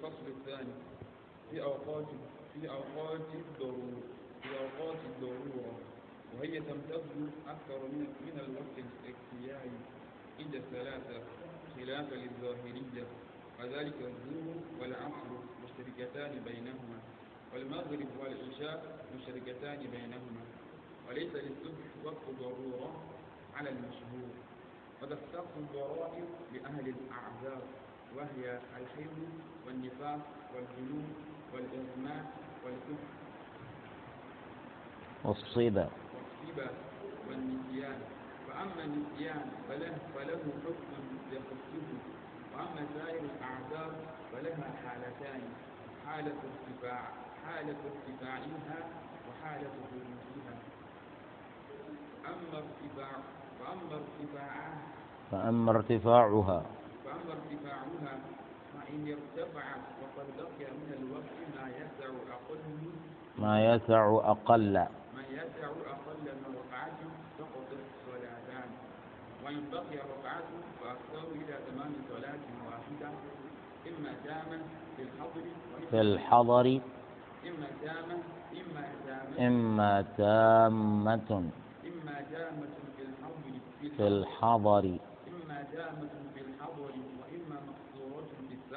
الفصل الثاني. في أوقات في أوقات الضرورة في أوقات الضرورة. وهي تمتد أكثر من من الوقت الاختياري عند الثلاثة خلافا للظاهرية. وذلك الظهر والعصر مشتركتان بينهما. والمغرب والعشاء مشتركتان بينهما. وليس للصبح وقت ضرورة على المشهور. وتختص الضرائب لأهل الأعذار. وهي الحيض والنفاق والجنون والإغماء والكفر. والصبا والصبا والنسيان. فأما النسيان فله, فله حكم يخصه وأما سائر الأعذار فلها حالتان حالة ارتفاع حالة ارتفاعها وحالة خروجها أما ارتفاع فأما ارتفاعها فأما ارتفاعها فأما ارتفاعها فإن ارتفعت وقد بقي من الوقت ما يسع أقل ما يسع أقل. ما يسع أقل من ركعة سقط صلاتان وإن بقي ركعة فأكثر إلى تمام صلاة واحدة. إما تامة في الحضر في الحضر. إما تامة إما تامة إما تامة إما تامة في الحضر في الحضر. إما دامة في الحضر وإما مقصورة في السفر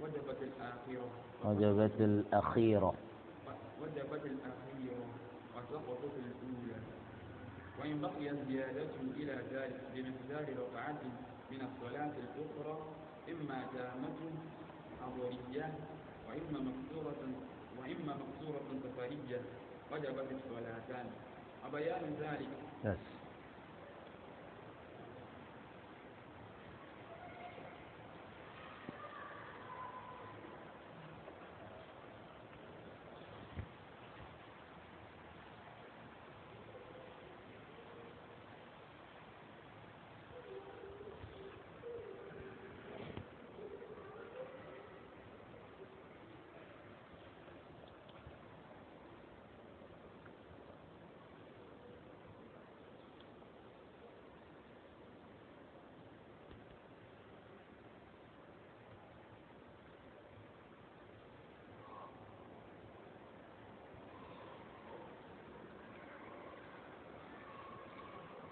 وجبت الآخرة وجبت الأخيرة وجبت الأخيرة وسقطت الأولى. وإن بقي زيادة إلى ذلك بمقدار ركعة من الصلاة الأخرى إما دامة حضرية وإما مقصورة وإما مقصورة سفرية وجبت الصلاتان. وبيان ذلك. بس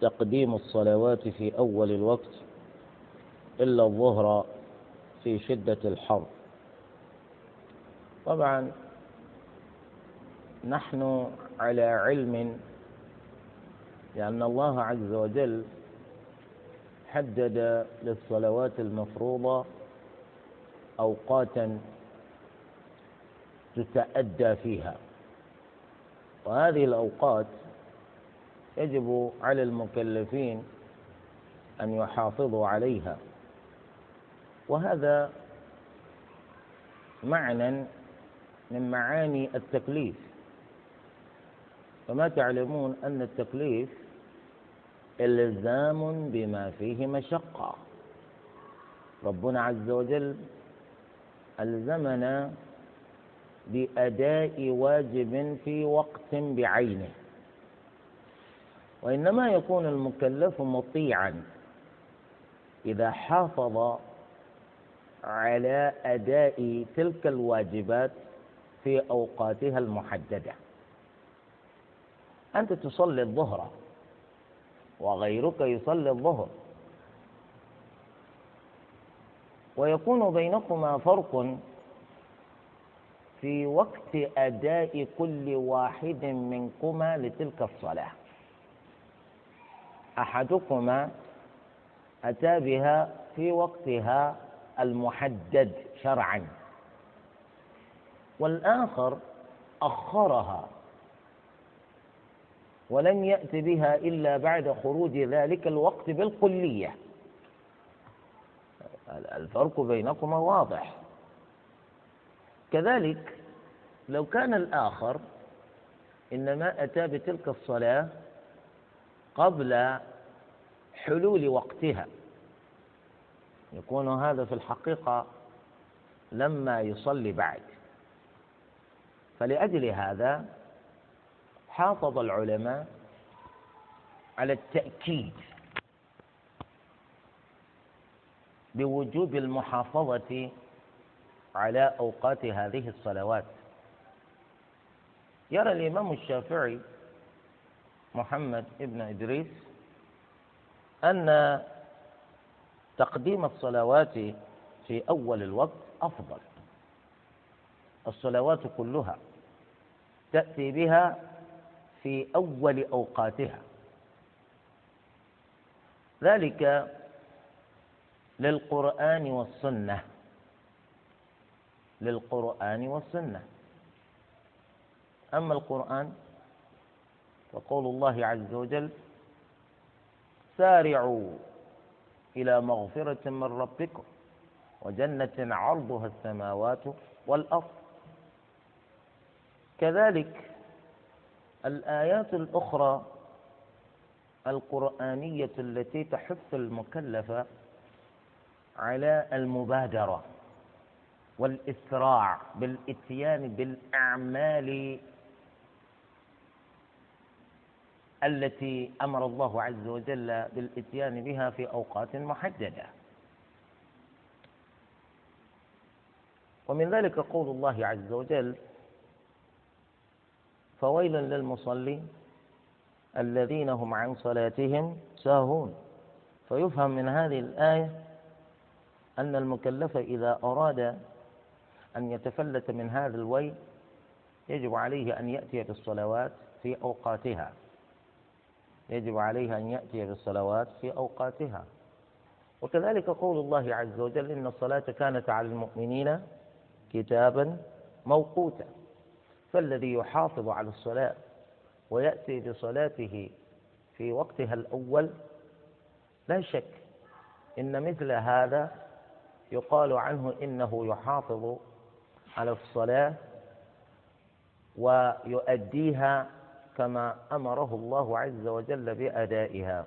تقديم الصلوات في أول الوقت إلا الظهر في شدة الحر. طبعا نحن على علم لأن الله عز وجل حدد للصلوات المفروضة أوقاتا تتأدى فيها وهذه الأوقات يجب على المكلفين أن يحافظوا عليها. وهذا معنى من معاني التكليف. كما تعلمون أن التكليف إلزام بما فيه مشقة. ربنا عز وجل ألزمنا بأداء واجب في وقت بعينه. وإنما يكون المكلف مطيعا إذا حافظ على أداء تلك الواجبات في أوقاتها المحددة. أنت تصلي الظهر وغيرك يصلي الظهر. ويكون بينكما فرق في وقت أداء كل واحد منكما لتلك الصلاة. أحدكما أتى بها في وقتها المحدد شرعا. والآخر أخرها ولم يأت بها إلا بعد خروج ذلك الوقت بالكلية. الفرق بينكما واضح. كذلك لو كان الآخر إنما أتى بتلك الصلاة قبل حلول وقتها. يكون هذا في الحقيقة لما يصلي بعد. فلأجل هذا حافظ العلماء على التأكيد بوجوب المحافظة على أوقات هذه الصلوات. يرى الإمام الشافعي محمد ابن إدريس أن تقديم الصلوات في أول الوقت أفضل. الصلوات كلها تأتي بها في أول أوقاتها. ذلك للقرآن والسنة. للقرآن والسنة. أما القرآن فقول الله عز وجل سارعوا إلى مغفرة من ربكم وجنة عرضها السماوات والأرض. كذلك الآيات الأخرى القرآنية التي تحث المكلف على المبادرة والإسراع بالإتيان بالأعمال التي أمر الله عز وجل بالإتيان بها في أوقات محددة. ومن ذلك قول الله عز وجل فويل للمصلين الذين هم عن صلاتهم ساهون فيفهم من هذه الآية أن المكلف إذا أراد أن يتفلت من هذا الويل يجب عليه أن يأتي بالصلوات في أوقاتها. يجب عليه أن يأتي بالصلوات في أوقاتها. وكذلك قول الله عز وجل إن الصلاة كانت على المؤمنين كتابا موقوتا. فالذي يحافظ على الصلاة ويأتي بصلاته في وقتها الأول لا شك إن مثل هذا يقال عنه إنه يحافظ على الصلاة ويؤديها كما أمره الله عز وجل بأدائها.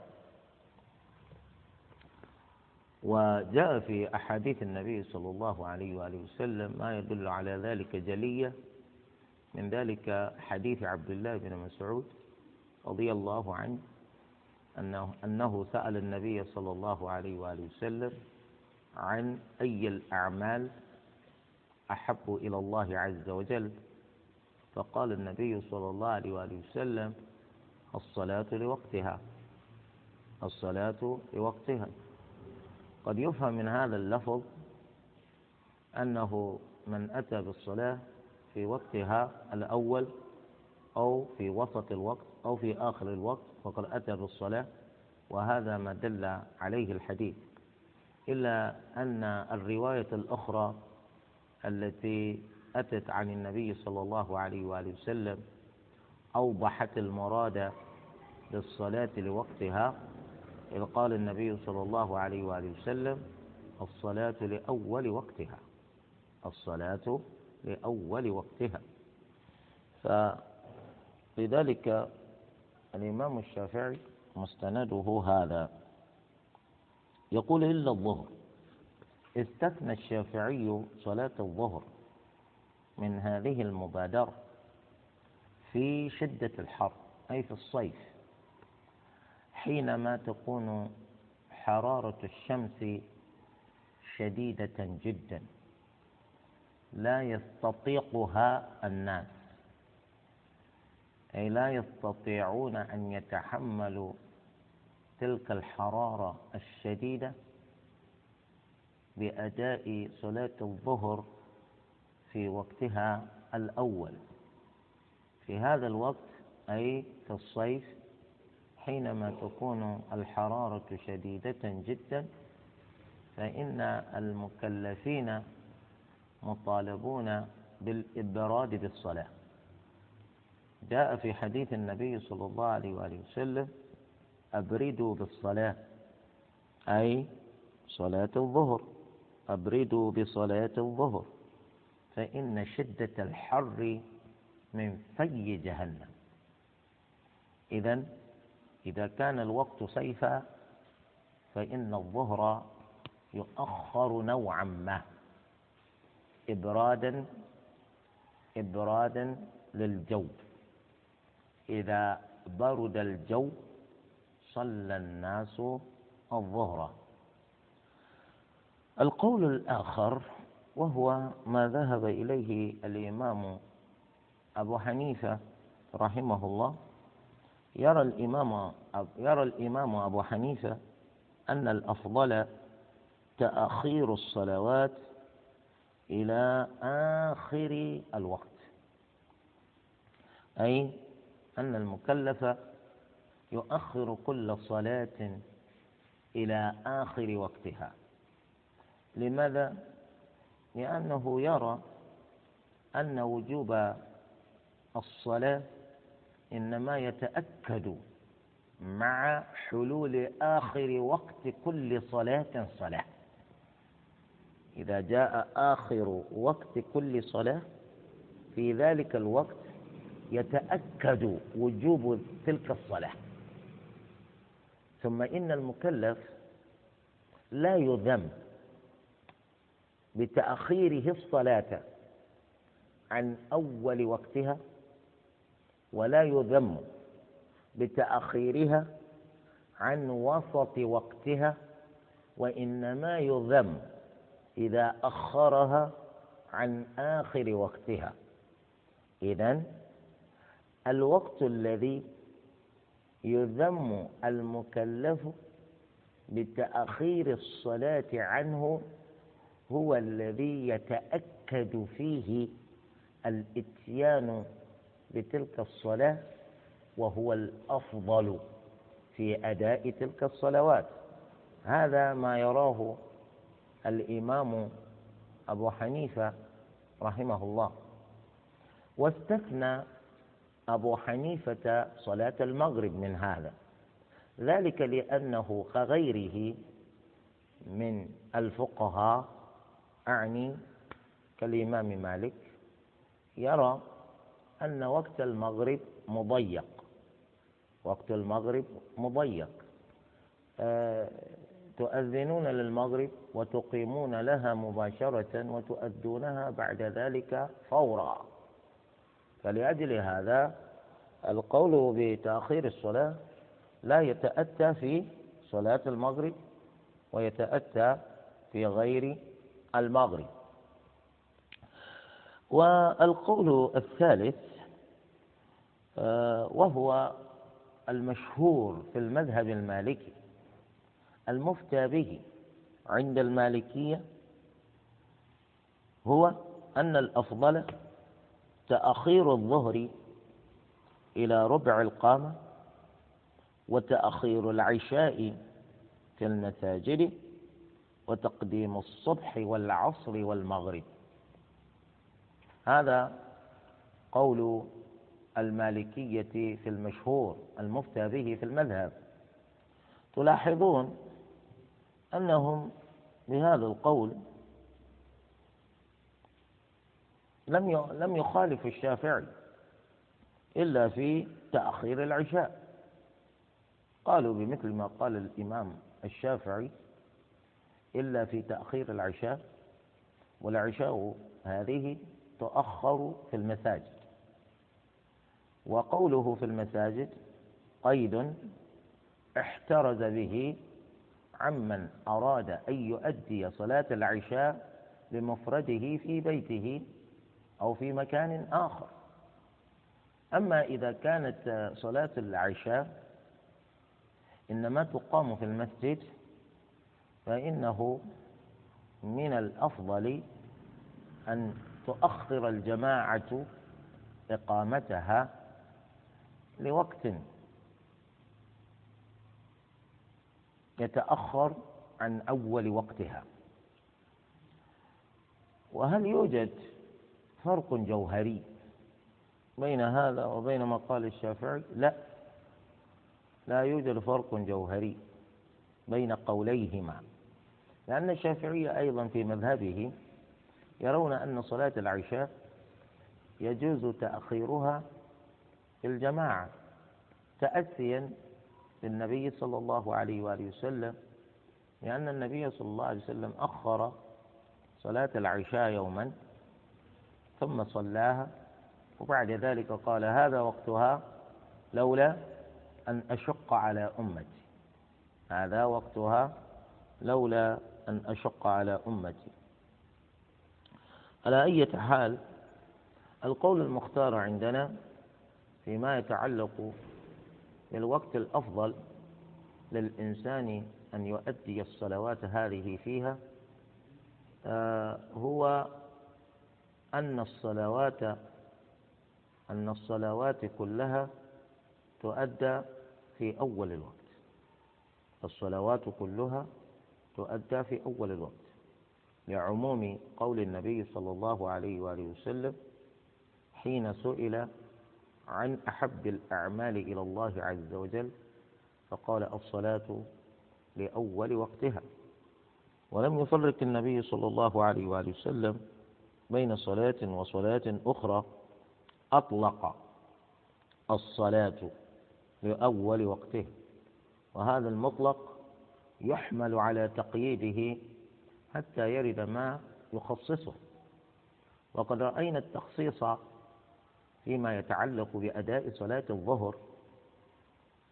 وجاء في أحاديث النبي صلى الله عليه وآله وسلم ما يدل على ذلك جلية من ذلك حديث عبد الله بن مسعود رضي الله عنه أنه, أنه سأل النبي صلى الله عليه وآله وسلم عن أي الأعمال أحب إلى الله عز وجل. فقال النبي صلى الله عليه وآله وسلم الصلاة لوقتها الصلاة لوقتها. قد يفهم من هذا اللفظ أنه من أتى بالصلاة في وقتها الأول أو في وسط الوقت أو في آخر الوقت فقد أتى بالصلاة وهذا ما دل عليه الحديث. إلا أن الرواية الأخرى التي أتت عن النبي صلى الله عليه وآله وسلم أوضحت المراد بالصلاة لوقتها إذ قال النبي صلى الله عليه وآله وسلم الصلاة لأول وقتها الصلاة لأول وقتها. فلذلك الإمام الشافعي مستنده هذا. يقول إلا الظهر. استثنى الشافعي صلاة الظهر. من هذه المبادرة في شدة الحر أي في الصيف حينما تكون حرارة الشمس شديدة جدا لا يستطيقها الناس أي لا يستطيعون أن يتحملوا تلك الحرارة الشديدة بأداء صلاة الظهر في وقتها الأول. في هذا الوقت أي في الصيف حينما تكون الحرارة شديدة جدا فإن المكلفين مطالبون بالإبراد بالصلاة. جاء في حديث النبي صلى الله عليه وآله وسلم أبردوا بالصلاة أي صلاة الظهر. أبردوا بصلاة الظهر. فإن شدة الحر من في جهنم. إذا إذا كان الوقت صيفا فإن الظهر يؤخر نوعا ما. إبرادا إبرادا للجو. إذا برد الجو صلى الناس الظهر. القول الآخر وهو ما ذهب إليه الإمام أبو حنيفة رحمه الله يرى الإمام يرى الإمام أبو حنيفة أن الأفضل تأخير الصلوات إلى آخر الوقت أي أن المكلف يؤخر كل صلاة إلى آخر وقتها لماذا؟ لأنه يرى أن وجوب الصلاة إنما يتأكد مع حلول آخر وقت كل صلاة صلاة. إذا جاء آخر وقت كل صلاة في ذلك الوقت يتأكد وجوب تلك الصلاة. ثم إن المكلف لا يذم بتأخيره الصلاة عن أول وقتها ولا يذم بتأخيرها عن وسط وقتها وإنما يذم إذا أخرها عن آخر وقتها. إذن الوقت الذي يذم المكلف بتأخير الصلاة عنه هو الذي يتأكد فيه الإتيان بتلك الصلاة وهو الأفضل في أداء تلك الصلوات. هذا ما يراه الإمام أبو حنيفة رحمه الله. واستثنى أبو حنيفة صلاة المغرب من هذا. ذلك لأنه كغيره من الفقهاء أعني كالإمام مالك. يرى أن وقت المغرب مضيق. وقت المغرب مضيق. أه تؤذنون للمغرب وتقيمون لها مباشرة وتؤدونها بعد ذلك فورا. فلأجل هذا القول بتأخير الصلاة لا يتأتى في صلاة المغرب ويتأتى في غير المغرب. والقول الثالث آه، وهو المشهور في المذهب المالكي المفتى به عند المالكية هو أن الأفضل تأخير الظهر إلى ربع القامة وتأخير العشاء في المساجد وتقديم الصبح والعصر والمغرب. هذا قول المالكية في المشهور المفتى به في المذهب. تلاحظون أنهم بهذا القول لم لم يخالف الشافعي إلا في تأخير العشاء. قالوا بمثل ما قال الإمام الشافعي إلا في تأخير العشاء والعشاء هذه تؤخر في المساجد. وقوله في المساجد قيد احترز به عمن أراد أن يؤدي صلاة العشاء بمفرده في بيته أو في مكان آخر. أما إذا كانت صلاة العشاء إنما تقام في المسجد فإنه من الأفضل أن تؤخر الجماعة إقامتها لوقت يتأخر عن أول وقتها. وهل يوجد فرق جوهري بين هذا وبين ما قال الشافعي؟ لا. لا يوجد فرق جوهري بين قوليهما. لأن الشافعية أيضا في مذهبه يرون أن صلاة العشاء يجوز تأخيرها في الجماعة تأسيا بالنبي صلى الله عليه وآله وسلم لأن النبي صلى الله عليه وسلم أخر صلاة العشاء يوما ثم صلاها وبعد ذلك قال هذا وقتها لولا أن أشق على أمتي. هذا وقتها لولا أن أشق على أمتي. على أي حال القول المختار عندنا فيما يتعلق بالوقت الأفضل للإنسان أن يؤدي الصلوات هذه فيها آه، هو أن الصلوات أن الصلوات كلها تؤدى في أول الوقت. الصلوات كلها تؤدى في أول الوقت لعموم قول النبي صلى الله عليه وآله وسلم حين سئل عن أحب الأعمال إلى الله عز وجل فقال الصلاة لأول وقتها. ولم يفرق النبي صلى الله عليه وآله وسلم بين صلاة وصلاة أخرى أطلق الصلاة لأول وقته. وهذا المطلق يحمل على تقييده حتى يرد ما يخصصه. وقد رأينا التخصيص فيما يتعلق بأداء صلاة الظهر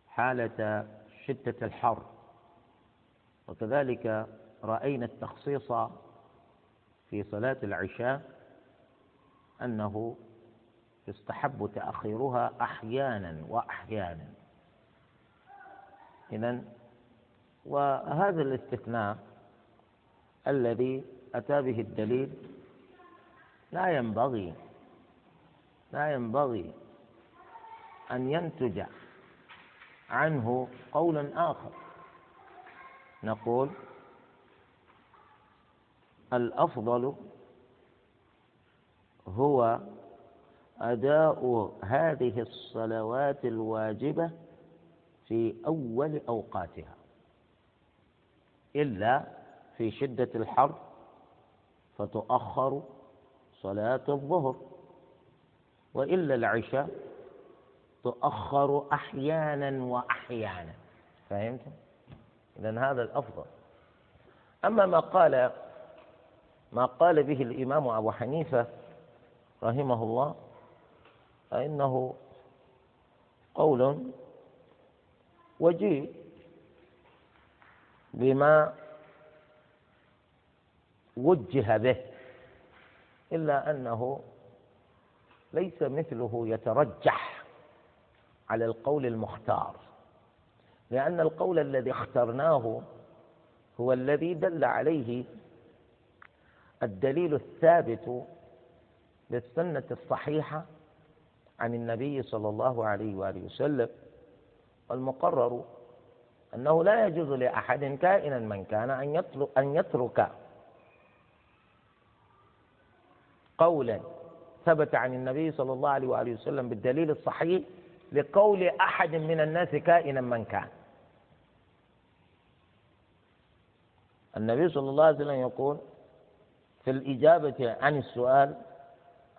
حالة شدة الحر. وكذلك رأينا التخصيص في صلاة العشاء أنه يستحب تأخيرها أحيانا وأحيانا. إذا وهذا الاستثناء الذي أتى به الدليل لا ينبغي لا ينبغي أن ينتج عنه قول آخر. نقول الأفضل هو أداء هذه الصلوات الواجبة في أول أوقاتها. إلا في شدة الحر فتؤخر صلاة الظهر. وإلا العشاء تؤخر أحيانا وأحيانا. فهمت؟ إذا هذا الأفضل. أما ما قال ما قال به الإمام أبو حنيفة رحمه الله فإنه قول وجيه بما وجه به إلا أنه ليس مثله يترجح على القول المختار لأن القول الذي اخترناه هو الذي دل عليه الدليل الثابت بالسنة الصحيحة عن النبي صلى الله عليه وآله وسلم والمقرر أنه لا يجوز لأحد كائنا من كان أن يترك, أن يترك قولا ثبت عن النبي صلى الله عليه وآله وسلم بالدليل الصحيح لقول أحد من الناس كائنا من كان. النبي صلى الله عليه وسلم يقول في الإجابة عن السؤال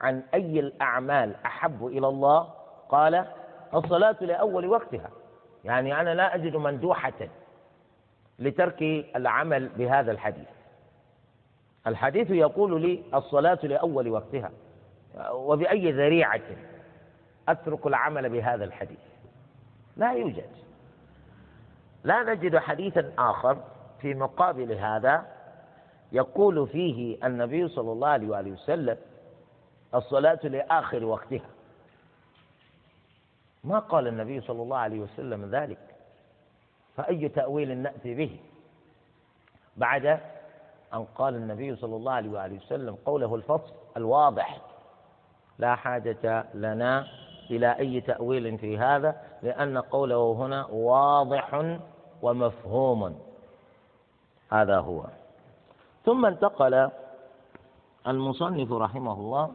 عن أي الأعمال أحب إلى الله؟ قال الصلاة لأول وقتها. يعني أنا لا أجد مندوحة لترك العمل بهذا الحديث. الحديث يقول لي الصلاة لأول وقتها وبأي ذريعة أترك العمل بهذا الحديث؟ لا يوجد. لا نجد حديثا آخر في مقابل هذا يقول فيه النبي صلى الله عليه وآله وسلم الصلاة لآخر وقتها. ما قال النبي صلى الله عليه وسلم ذلك. فأي تأويل نأتي به بعد أن قال النبي صلى الله عليه وآله وسلم قوله الفصل الواضح لا حاجة لنا إلى أي تأويل في هذا لأن قوله هنا واضح ومفهوم. هذا هو. ثم انتقل المصنف رحمه الله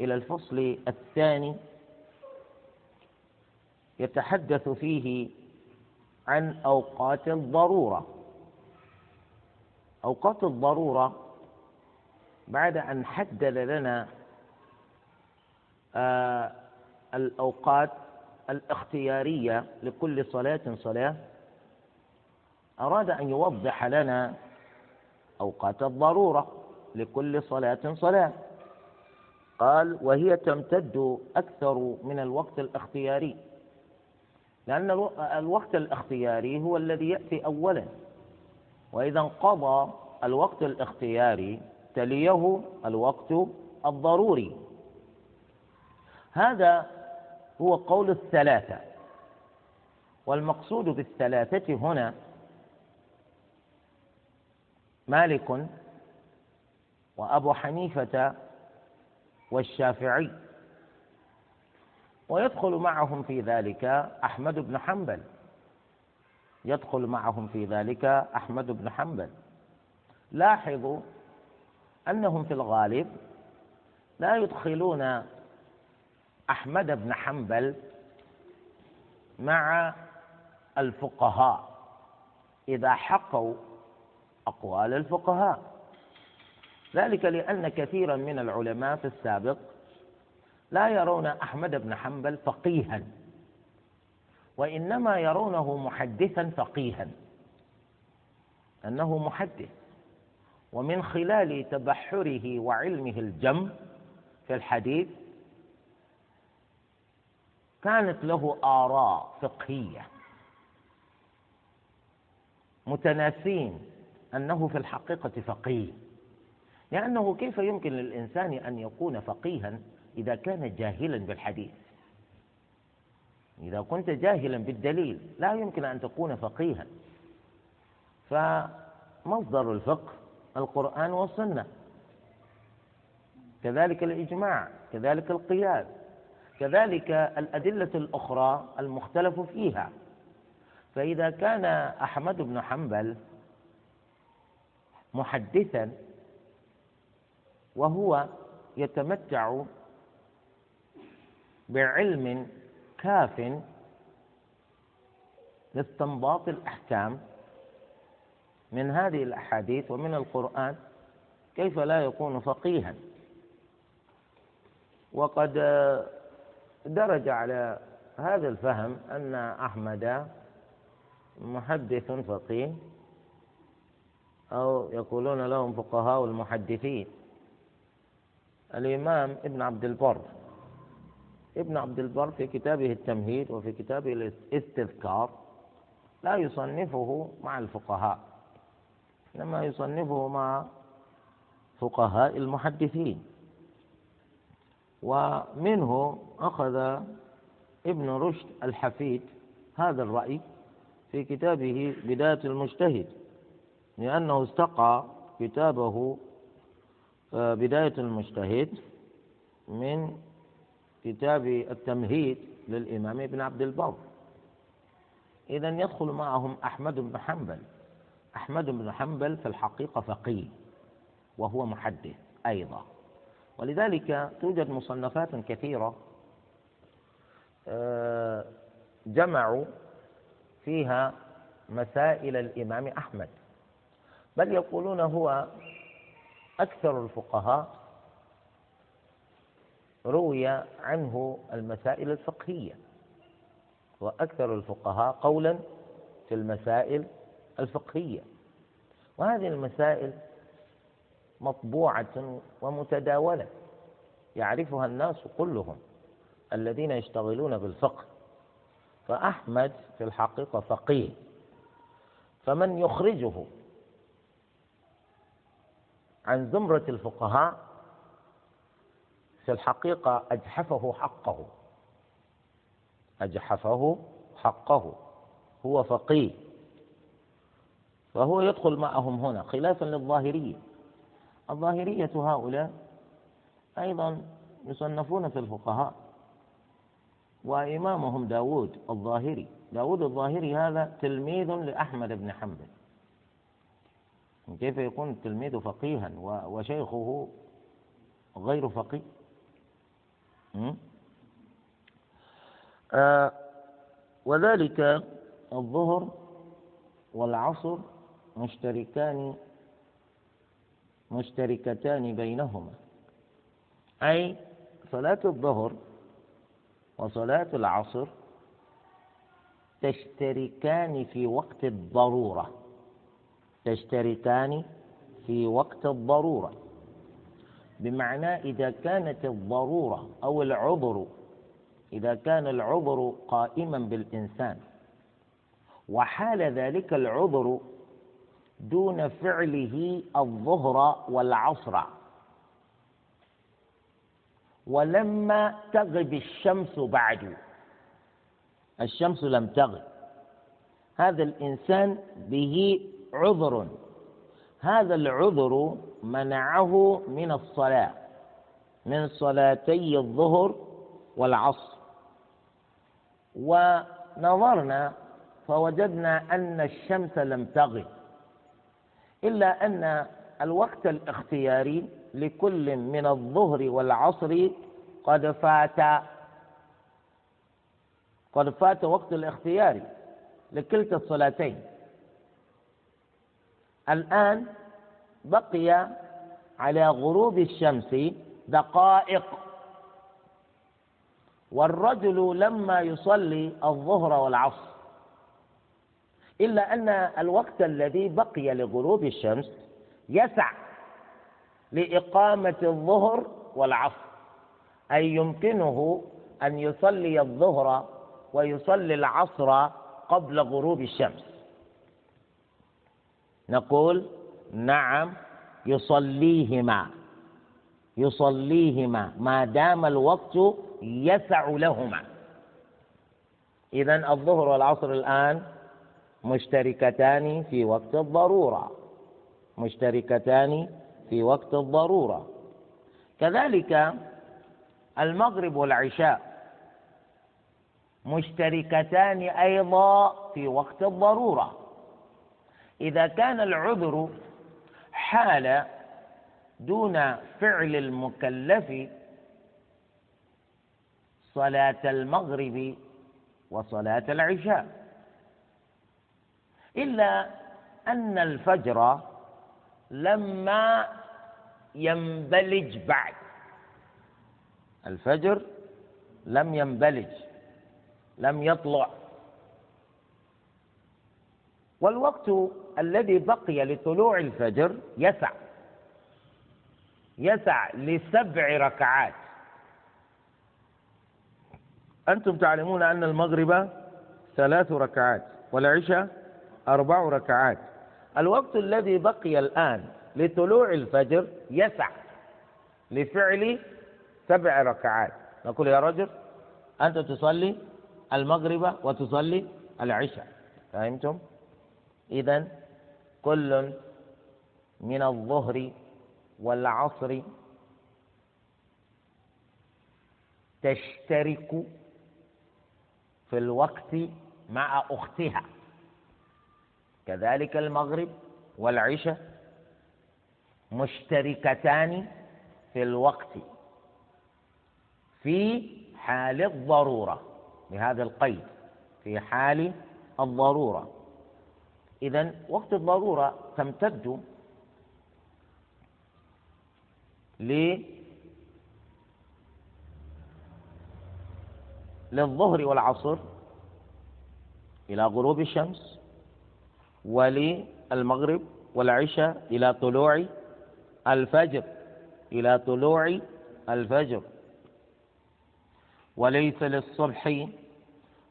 إلى الفصل الثاني يتحدث فيه عن أوقات الضرورة. أوقات الضرورة بعد أن حدد لنا آه، الأوقات الاختيارية لكل صلاة صلاة أراد أن يوضح لنا أوقات الضرورة لكل صلاة صلاة. قال وهي تمتد أكثر من الوقت الاختياري. لأن الوقت الاختياري هو الذي يأتي أولا. وإذا انقضى الوقت الاختياري تليه الوقت الضروري. هذا هو قول الثلاثة. والمقصود بالثلاثة هنا مالك وأبو حنيفة والشافعي. ويدخل معهم في ذلك أحمد بن حنبل. يدخل معهم في ذلك أحمد بن حنبل. لاحظوا أنهم في الغالب لا يدخلون أحمد بن حنبل مع الفقهاء إذا حقوا أقوال الفقهاء. ذلك لأن كثيرا من العلماء في السابق لا يرون أحمد بن حنبل فقيها وإنما يرونه محدثا فقيها أنه محدث ومن خلال تبحره وعلمه الجم في الحديث كانت له آراء فقهية متناسين أنه في الحقيقة فقيه لأنه كيف يمكن للإنسان أن يكون فقيها؟ إذا كان جاهلا بالحديث. إذا كنت جاهلا بالدليل لا يمكن أن تكون فقيها. فمصدر الفقه القرآن والسنة. كذلك الإجماع كذلك القياس كذلك الأدلة الأخرى المختلف فيها. فإذا كان أحمد بن حنبل محدثا وهو يتمتع بعلم كاف لاستنباط الأحكام من هذه الأحاديث ومن القرآن كيف لا يكون فقيها. وقد درج على هذا الفهم أن أحمد محدث فقيه أو يقولون لهم فقهاء المحدثين. الإمام ابن عبد البر ابن عبد البر في كتابه التمهيد وفي كتابه الاستذكار لا يصنفه مع الفقهاء إنما يصنفه مع فقهاء المحدثين. ومنه أخذ ابن رشد الحفيد هذا الرأي في كتابه بداية المجتهد لأنه استقى كتابه آه، بداية المجتهد من كتاب التمهيد للإمام ابن عبد البر. إذا يدخل معهم أحمد بن حنبل. أحمد بن حنبل في الحقيقة فقيه وهو محدث أيضا. ولذلك توجد مصنفات كثيرة آه، جمعوا فيها مسائل الإمام أحمد. بل يقولون هو أكثر الفقهاء روي عنه المسائل الفقهية وأكثر الفقهاء قولا في المسائل الفقهية. وهذه المسائل مطبوعة ومتداولة يعرفها الناس كلهم الذين يشتغلون بالفقه. فأحمد في الحقيقة فقيه فمن يخرجه عن زمرة الفقهاء في الحقيقة أجحفه حقه. أجحفه حقه. هو فقيه. فهو يدخل معهم هنا خلافا للظاهرية. الظاهرية هؤلاء أيضا يصنفون في الفقهاء وإمامهم داود الظاهري. داود الظاهري هذا تلميذ لأحمد بن حنبل. كيف يكون التلميذ فقيها؟ وشيخه غير فقيه. آه وذلك الظهر والعصر مشتركان مشتركتان بينهما. أي صلاة الظهر وصلاة العصر تشتركان في وقت الضرورة. تشتركان في وقت الضرورة. بمعنى إذا كانت الضرورة أو العذر إذا كان العذر قائما بالإنسان وحال ذلك العذر دون فعله الظهر والعصر. ولما تغب الشمس بعد الشمس لم تغب هذا الإنسان به عذر. هذا العذر منعه من الصلاة من صلاتي الظهر والعصر. ونظرنا فوجدنا أن الشمس لم تغب إلا أن الوقت الاختياري لكل من الظهر والعصر قد فات قد فات وقت الاختيار لكلتا الصلاتين. الآن بقي على غروب الشمس دقائق. والرجل لما يصلي الظهر والعصر إلا أن الوقت الذي بقي لغروب الشمس يسع لإقامة الظهر والعصر أي يمكنه أن يصلي الظهر ويصلي العصر قبل غروب الشمس. نقول نعم يصليهما. يصليهما ما دام الوقت يسع لهما. إذا الظهر والعصر الآن مشتركتان في وقت الضرورة. مشتركتان في وقت الضرورة. كذلك المغرب والعشاء مشتركتان أيضا في وقت الضرورة. إذا كان العذر حال دون فعل المكلف صلاة المغرب وصلاة العشاء. إلا أن الفجر لما ينبلج بعد. الفجر لم ينبلج لم يطلع. والوقت الذي بقي لطلوع الفجر يسع. يسع لسبع ركعات. أنتم تعلمون أن المغرب ثلاث ركعات والعشاء أربع ركعات. الوقت الذي بقي الآن لطلوع الفجر يسع لفعل سبع ركعات. نقول يا رجل أنت تصلي المغرب وتصلي العشاء. فهمتم؟ إذا كل من الظهر والعصر تشترك في الوقت مع أختها. كذلك المغرب والعشاء مشتركتان في الوقت في حال الضرورة بهذا القيد في حال الضرورة. إذا وقت الضرورة تمتد للظهر والعصر إلى غروب الشمس وللمغرب والعشاء إلى طلوع الفجر إلى طلوع الفجر. وليس للصبح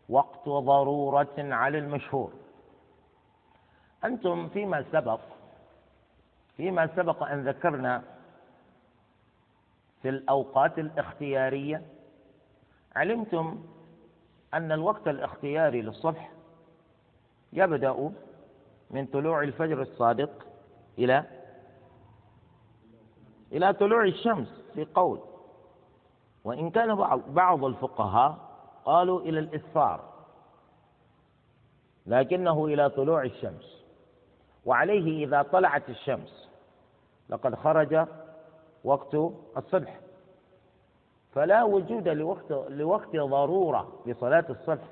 وقت ضرورة على المشهور. أنتم فيما سبق فيما سبق أن ذكرنا في الأوقات الاختيارية علمتم أن الوقت الاختياري للصبح يبدأ من طلوع الفجر الصادق إلى إلى طلوع الشمس في قول. وإن كان بعض الفقهاء قالوا إلى الإسفار لكنه إلى طلوع الشمس. وعليه إذا طلعت الشمس. لقد خرج وقت الصبح. فلا وجود لوقت لوقت ضرورة لصلاة الصبح.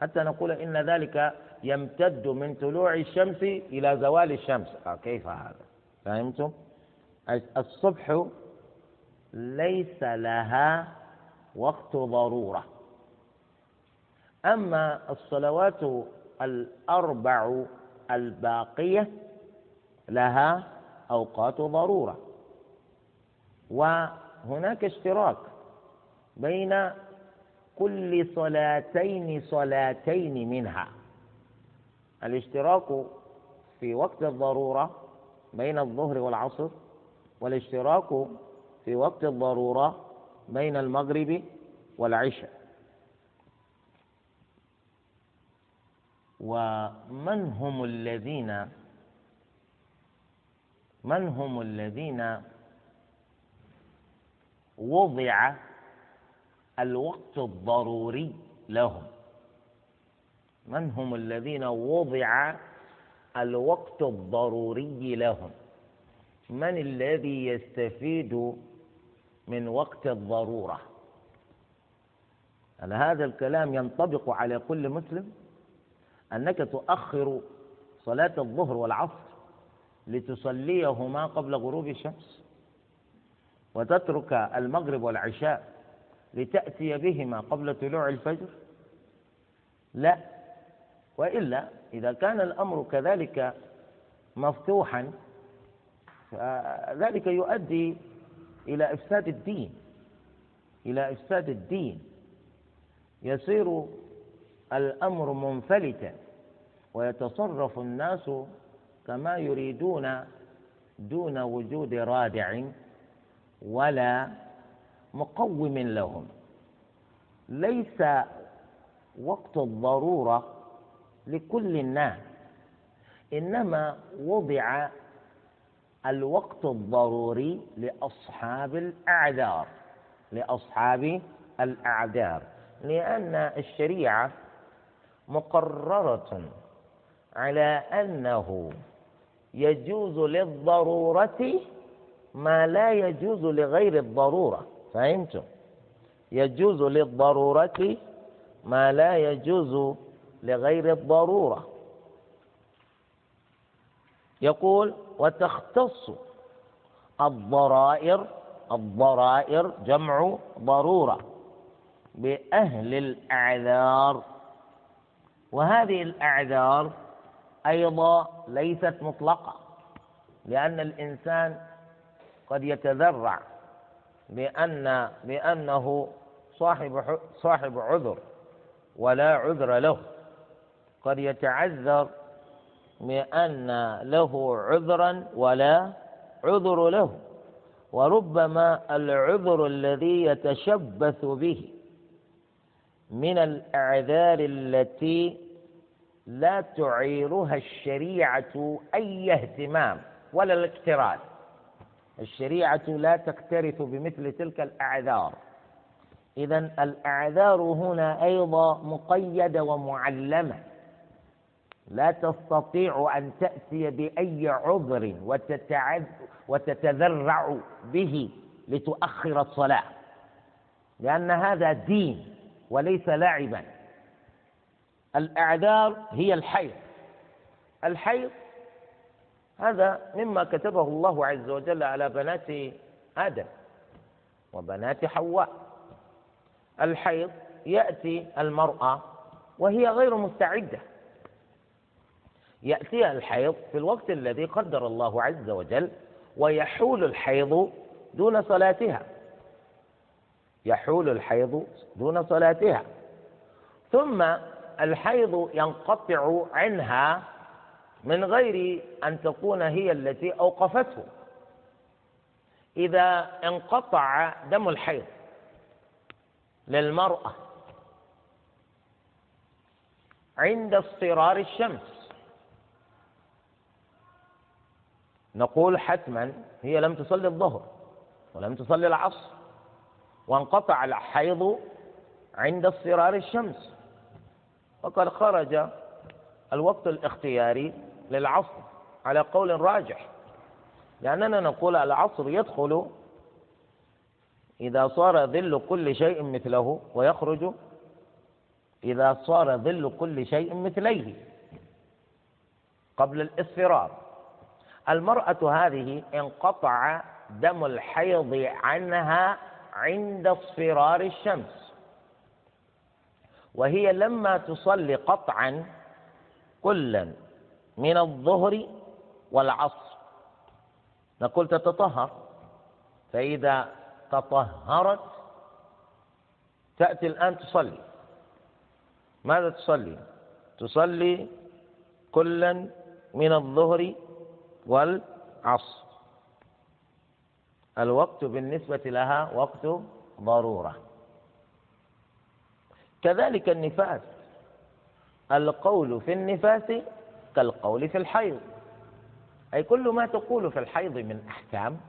حتى نقول إن ذلك يمتد من طلوع الشمس إلى زوال الشمس. آه كيف هذا؟ فهمتم؟ الصبح ليس لها وقت ضرورة. أما الصلوات الأربع الباقية لها أوقات ضرورة. وهناك اشتراك بين كل صلاتين صلاتين منها. الاشتراك في وقت الضرورة بين الظهر والعصر والاشتراك في وقت الضرورة بين المغرب والعشاء. ومن هم الذين من هم الذين وضع الوقت الضروري لهم؟ من هم الذين وضع الوقت الضروري لهم؟ من الذي يستفيد من وقت الضرورة؟ هل هذا الكلام ينطبق على كل مسلم؟ أنك تؤخر صلاة الظهر والعصر لتصليهما قبل غروب الشمس وتترك المغرب والعشاء لتأتي بهما قبل طلوع الفجر؟ لا. وإلا إذا كان الأمر كذلك مفتوحا فذلك يؤدي إلى إفساد الدين. إلى إفساد الدين. يصير الأمر منفلتا. ويتصرف الناس كما يريدون دون وجود رادع ولا مقوم لهم. ليس وقت الضرورة لكل الناس إنما وضع الوقت الضروري لأصحاب الأعذار لأصحاب الأعذار لأن الشريعة مقررة على أنه يجوز للضرورة ما لا يجوز لغير الضرورة. فهمتم؟ يجوز للضرورة ما لا يجوز لغير الضرورة. يقول وتختص الضرائر الضرائر جمع ضرورة بأهل الأعذار. وهذه الأعذار أيضا ليست مطلقة لأن الإنسان قد يتذرع بأن بأنه صاحب صاحب عذر ولا عذر له. قد يتعذر بأن له عذرا ولا عذر له. وربما العذر الذي يتشبث به من الأعذار التي لا تعيرها الشريعة أي اهتمام ولا الاكتراث الشريعة لا تكترث بمثل تلك الأعذار. إذا الأعذار هنا أيضا مقيدة ومعلمة. لا تستطيع أن تأتي بأي عذر وتتعد وتتذرع به لتؤخر الصلاة لأن هذا دين وليس لعبا الأعذار هي الحيض. الحيض هذا مما كتبه الله عز وجل على بنات آدم وبنات حواء. الحيض يأتي المرأة وهي غير مستعدة. يأتيها الحيض في الوقت الذي قدر الله عز وجل ويحول الحيض دون صلاتها. يحول الحيض دون صلاتها. ثم الحيض ينقطع عنها من غير أن تكون هي التي أوقفته. إذا انقطع دم الحيض للمرأة عند اصفرار الشمس نقول حتما هي لم تصلي الظهر ولم تصلي العصر وانقطع الحيض عند اصفرار الشمس. وقد خرج الوقت الاختياري للعصر على قول راجح. لأننا نقول العصر يدخل إذا صار ظل كل شيء مثله ويخرج إذا صار ظل كل شيء مثليه قبل الإصفرار. المرأة هذه انقطع دم الحيض عنها عند اصفرار الشمس. وهي لما تصلي قطعا كلا من الظهر والعصر. نقول تتطهر فإذا تطهرت تأتي الآن تصلي. ماذا تصلي؟ تصلي كلا من الظهر والعصر. الوقت بالنسبة لها وقت ضرورة. كذلك النفاس. القول في النفاس كالقول في الحيض. أي كل ما تقول في الحيض من أحكام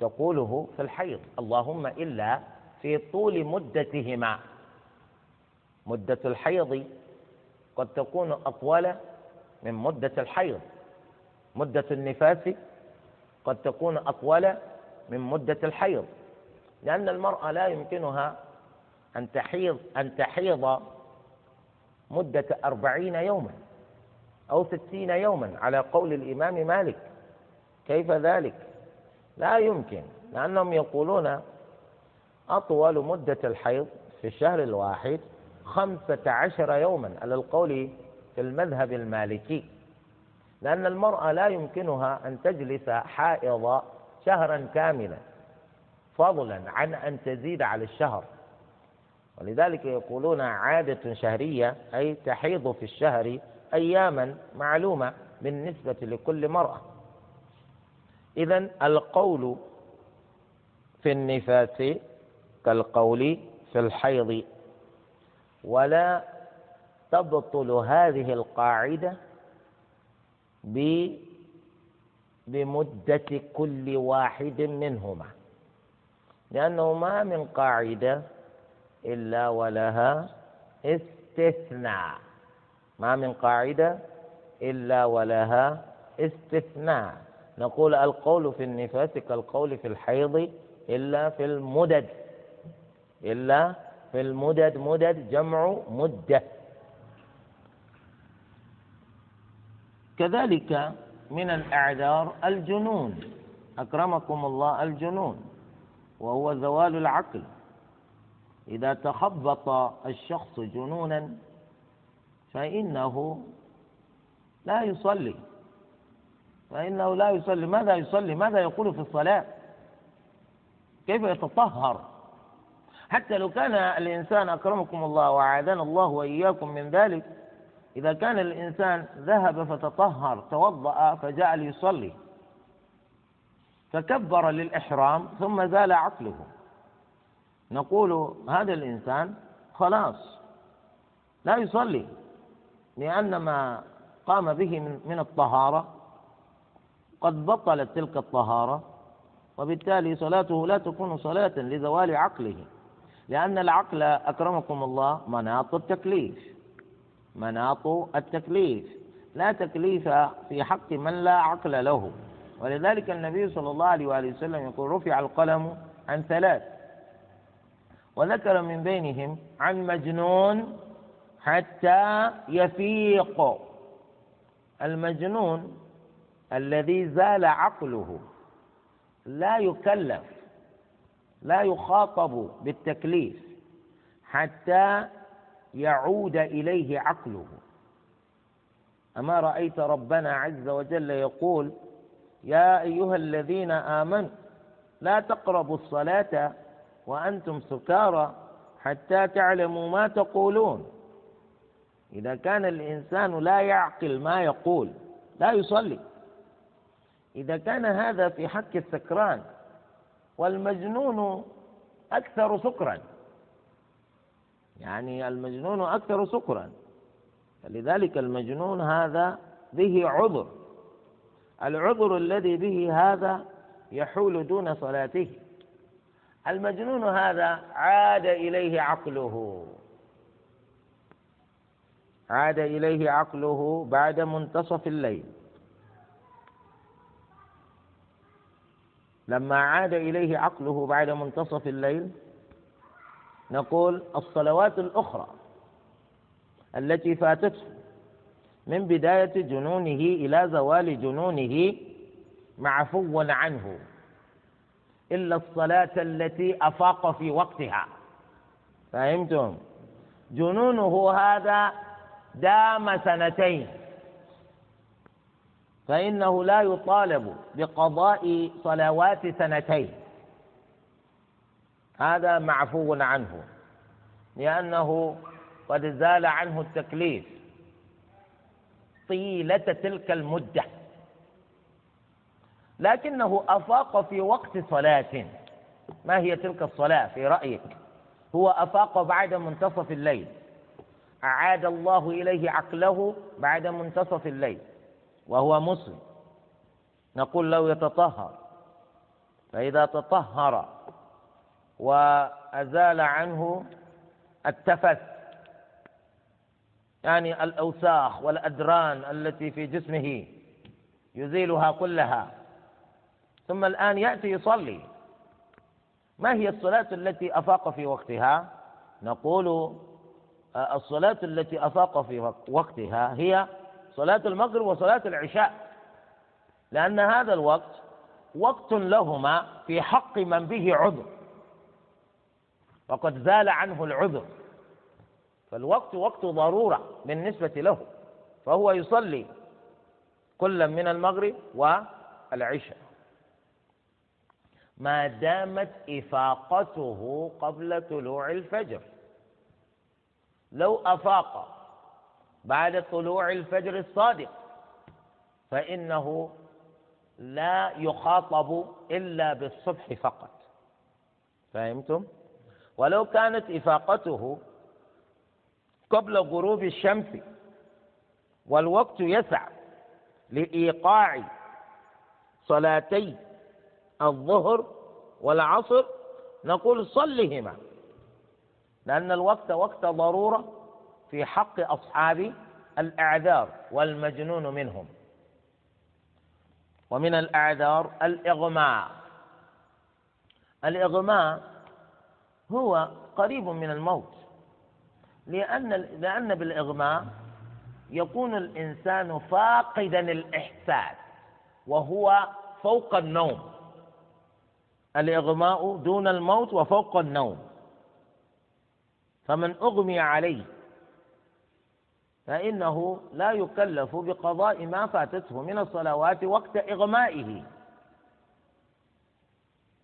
تقوله في الحيض. اللهم إلا في طول مدتهما. مدة الحيض قد تكون أطول من مدة الحيض. مدة النفاس قد تكون أطول من مدة الحيض. لأن المرأة لا يمكنها أن تحيض أن تحيض مدة أربعين يوما أو ستين يوما على قول الإمام مالك. كيف ذلك؟ لا يمكن لأنهم يقولون أطول مدة الحيض في الشهر الواحد خمسة عشر يوما على القول في المذهب المالكي. لأن المرأة لا يمكنها أن تجلس حائض شهرا كاملا فضلا عن أن تزيد على الشهر. ولذلك يقولون عادة شهرية أي تحيض في الشهر أياما معلومة بالنسبة لكل مرأة. إذا القول في النفاس كالقول في الحيض. ولا تبطل هذه القاعدة بمدة كل واحد منهما. لأنه ما من قاعدة إلا ولها استثناء. ما من قاعدة؟ إلا ولها استثناء. نقول القول في النفاس كالقول في الحيض إلا في المدد. إلا في المدد مدد جمع مدة. كذلك من الأعذار الجنون. أكرمكم الله الجنون وهو زوال العقل. إذا تخبط الشخص جنونا فإنه لا يصلي. فإنه لا يصلي. ماذا يصلي؟ ماذا يقول في الصلاة؟ كيف يتطهر؟ حتى لو كان الإنسان أكرمكم الله وأعاذنا الله وإياكم من ذلك إذا كان الإنسان ذهب فتطهر توضأ فجاء ليصلي فكبر للإحرام ثم زال عقله. نقول هذا الإنسان خلاص لا يصلي لأن ما قام به من الطهارة قد بطلت تلك الطهارة وبالتالي صلاته لا تكون صلاة لزوال عقله لأن العقل أكرمكم الله مناط التكليف مناط التكليف لا تكليف في حق من لا عقل له ولذلك النبي صلى الله عليه وآله وسلم يقول رفع القلم عن ثلاث وذكر من بينهم عن مجنون حتى يفيق. المجنون الذي زال عقله لا يكلف لا يخاطب بالتكليف حتى يعود إليه عقله. أما رأيت ربنا عز وجل يقول يا أيها الذين آمنوا لا تقربوا الصلاة وأنتم سكارى حتى تعلموا ما تقولون. إذا كان الإنسان لا يعقل ما يقول لا يصلي. إذا كان هذا في حق السكران والمجنون أكثر سكرا. يعني المجنون أكثر سكرا. فلذلك المجنون هذا به عذر. العذر الذي به هذا يحول دون صلاته. المجنون هذا عاد إليه عقله. عاد إليه عقله بعد منتصف الليل. لما عاد إليه عقله بعد منتصف الليل نقول الصلوات الأخرى التي فاتته من بداية جنونه إلى زوال جنونه معفو عنه. إلا الصلاة التي أفاق في وقتها. فهمتم؟ جنونه هذا دام سنتين. فإنه لا يطالب بقضاء صلوات سنتين. هذا معفو عنه لأنه قد زال عنه التكليف طيلة تلك المدة. لكنه أفاق في وقت صلاة. ما هي تلك الصلاة في رأيك؟ هو أفاق بعد منتصف الليل. أعاد الله إليه عقله بعد منتصف الليل وهو مسلم. نقول له يتطهر فإذا تطهر وأزال عنه التفت يعني الأوساخ والأدران التي في جسمه يزيلها كلها. ثم الآن يأتي يصلي. ما هي الصلاة التي أفاق في وقتها؟ نقول آه، الصلاة التي أفاق في وقتها هي صلاة المغرب وصلاة العشاء. لأن هذا الوقت وقت لهما في حق من به عذر. وقد زال عنه العذر. فالوقت وقت ضرورة بالنسبة له. فهو يصلي كلا من المغرب والعشاء. ما دامت إفاقته قبل طلوع الفجر لو أفاق بعد طلوع الفجر الصادق فإنه لا يخاطب إلا بالصبح فقط فهمتم؟ ولو كانت إفاقته قبل غروب الشمس والوقت يسع لإيقاع صلاتي الظهر والعصر نقول صلهما لأن الوقت وقت ضرورة في حق أصحاب الأعذار والمجنون منهم. ومن الأعذار الإغماء. الإغماء هو قريب من الموت لأن لأن بالإغماء يكون الإنسان فاقدا الإحساس وهو فوق النوم. الإغماء دون الموت وفوق النوم. فمن أغمي عليه فإنه لا يكلف بقضاء ما فاتته من الصلوات وقت إغمائه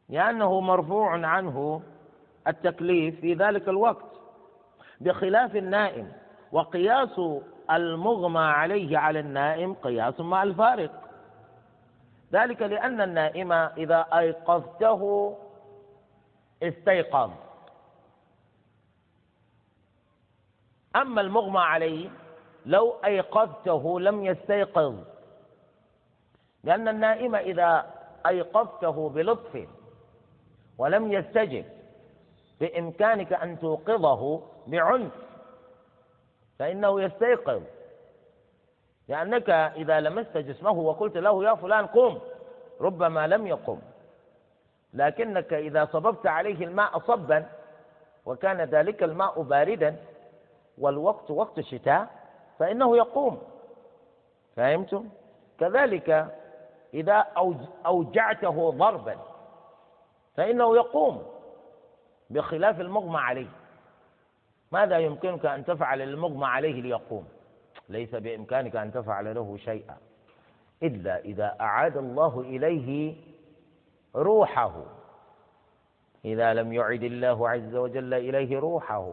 لأنه مرفوع عنه التكليف في ذلك الوقت بخلاف النائم. وقياس المغمى عليه على النائم قياس مع الفارق. ذلك لأن النائم إذا أيقظته استيقظ. أما المغمى عليه لو أيقظته لم يستيقظ. لأن النائم إذا أيقظته بلطف ولم يستجب بإمكانك أن توقظه بعنف فإنه يستيقظ. لأنك إذا لمست جسمه وقلت له يا فلان قم ربما لم يقم. لكنك إذا صببت عليه الماء صبا وكان ذلك الماء باردا والوقت وقت الشتاء فإنه يقوم. فهمتم؟ كذلك إذا أوجعته ضربا فإنه يقوم بخلاف المغمى عليه. ماذا يمكنك أن تفعل للمغمى عليه ليقوم؟ ليس بإمكانك أن تفعل له شيئا إلا إذا أعاد الله إليه روحه. إذا لم يعد الله عز وجل إليه روحه.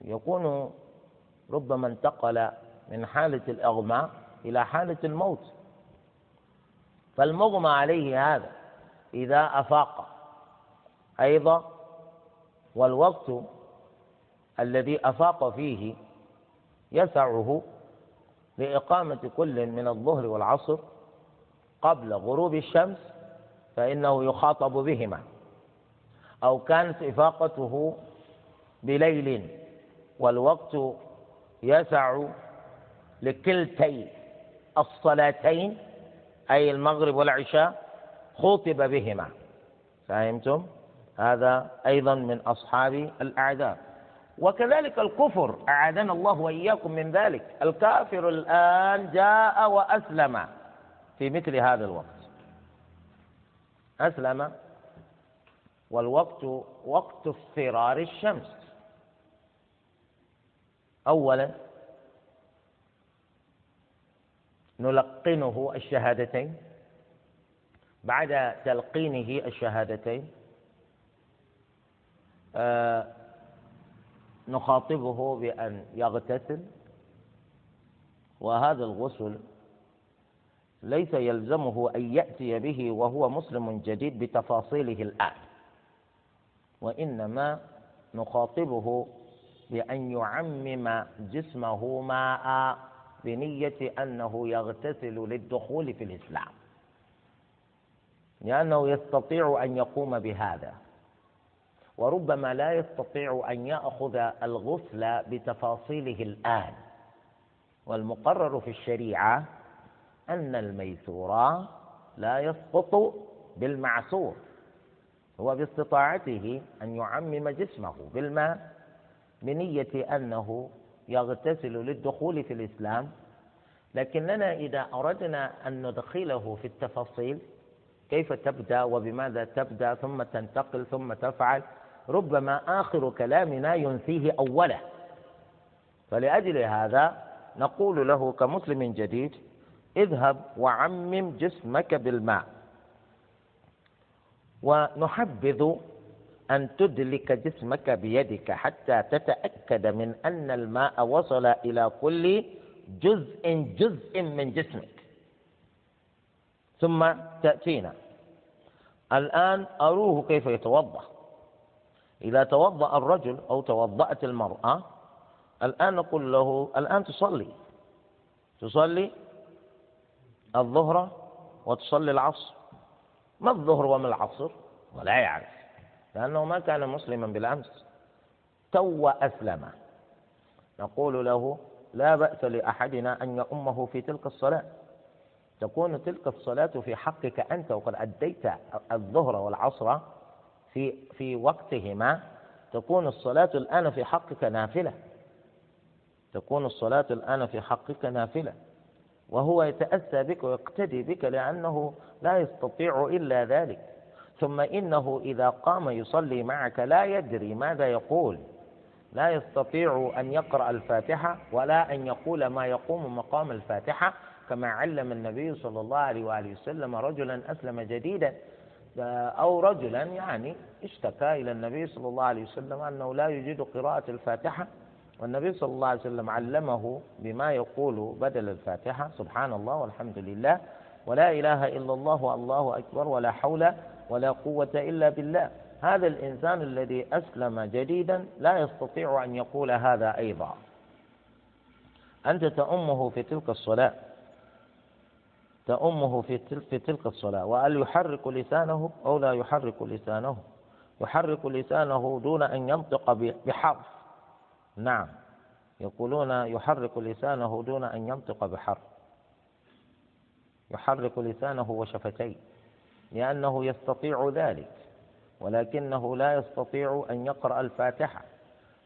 يكون ربما انتقل من حالة الإغماء إلى حالة الموت. فالمغمى عليه هذا إذا أفاق. أيضا والوقت الذي أفاق فيه يسعه لإقامة كل من الظهر والعصر قبل غروب الشمس فإنه يخاطب بهما. أو كانت إفاقته بليل والوقت يسع لكلتي الصلاتين أي المغرب والعشاء خوطب بهما. فهمتم؟ هذا أيضا من أصحاب الأعذار. وكذلك الكفر. أعاذنا الله وإياكم من ذلك. الكافر الآن جاء وأسلم في مثل هذا الوقت. أسلم. والوقت وقت اضطرار الشمس. أولا نلقنه الشهادتين. بعد تلقينه الشهادتين آه نخاطبه بأن يغتسل. وهذا الغسل ليس يلزمه أن يأتي به وهو مسلم جديد بتفاصيله الآن. وإنما نخاطبه بأن يعمم جسمه ماء بنية أنه يغتسل للدخول في الإسلام. لأنه يستطيع أن يقوم بهذا. وربما لا يستطيع أن يأخذ الغسل بتفاصيله الآن. والمقرر في الشريعة أن الميسور لا يسقط بالمعسور هو باستطاعته أن يعمم جسمه بالماء بنية أنه يغتسل للدخول في الإسلام. لكننا إذا أردنا أن ندخله في التفاصيل كيف تبدأ وبماذا تبدأ ثم تنتقل ثم تفعل ربما آخر كلامنا ينسيه أوله. فلأجل هذا نقول له كمسلم جديد اذهب وعمم جسمك بالماء. ونحبذ أن تدلك جسمك بيدك حتى تتأكد من أن الماء وصل إلى كل جزء جزء من جسمك. ثم تأتينا. الآن أروه كيف يتوضأ. إذا توضأ الرجل أو توضأت المرأة الآن نقول له الآن تصلي. تصلي الظهر وتصلي العصر. ما الظهر وما العصر؟ ولا يعرف لأنه ما كان مسلما بالأمس. تو أسلم. نقول له لا بأس لأحدنا أن يؤمه في تلك الصلاة. تكون تلك الصلاة في حقك أنت وقد أديت الظهر والعصر في في وقتهما تكون الصلاة الآن في حقك نافلة. تكون الصلاة الآن في حقك نافلة. وهو يتأسى بك ويقتدي بك لأنه لا يستطيع إلا ذلك. ثم إنه إذا قام يصلي معك لا يدري ماذا يقول. لا يستطيع أن يقرأ الفاتحة ولا أن يقول ما يقوم مقام الفاتحة. كما علم النبي صلى الله عليه وآله وسلم رجلا أسلم جديدا. أو رجلا يعني اشتكى إلى النبي صلى الله عليه وسلم أنه لا يجيد قراءة الفاتحة والنبي صلى الله عليه وسلم علمه بما يقول بدل الفاتحة سبحان الله والحمد لله ولا إله إلا الله والله أكبر ولا حول ولا قوة إلا بالله. هذا الإنسان الذي أسلم جديدا لا يستطيع أن يقول هذا أيضا. أنت تأمه في تلك الصلاة. تأمه في في تلك الصلاة. وهل يحرك لسانه أو لا يحرك لسانه؟ يحرك لسانه دون أن ينطق بحرف. نعم. يقولون يحرك لسانه دون أن ينطق بحرف. يحرك لسانه وشفتيه لأنه يستطيع ذلك ولكنه لا يستطيع أن يقرأ الفاتحة.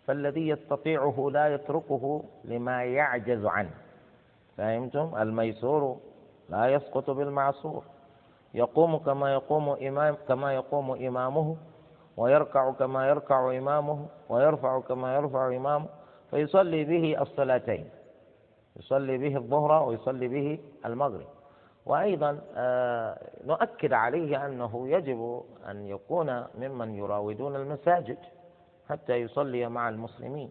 فالذي يستطيعه لا يتركه لما يعجز عنه. فهمتم؟ الميسور لا يسقط بالمعصور. يقوم كما يقوم إمام كما يقوم إمامه ويركع كما يركع إمامه ويرفع كما يرفع إمامه فيصلي به الصلاتين. يصلي به الظهر ويصلي به المغرب. وأيضا آه، نؤكد عليه أنه يجب أن يكون ممن يراودون المساجد حتى يصلي مع المسلمين.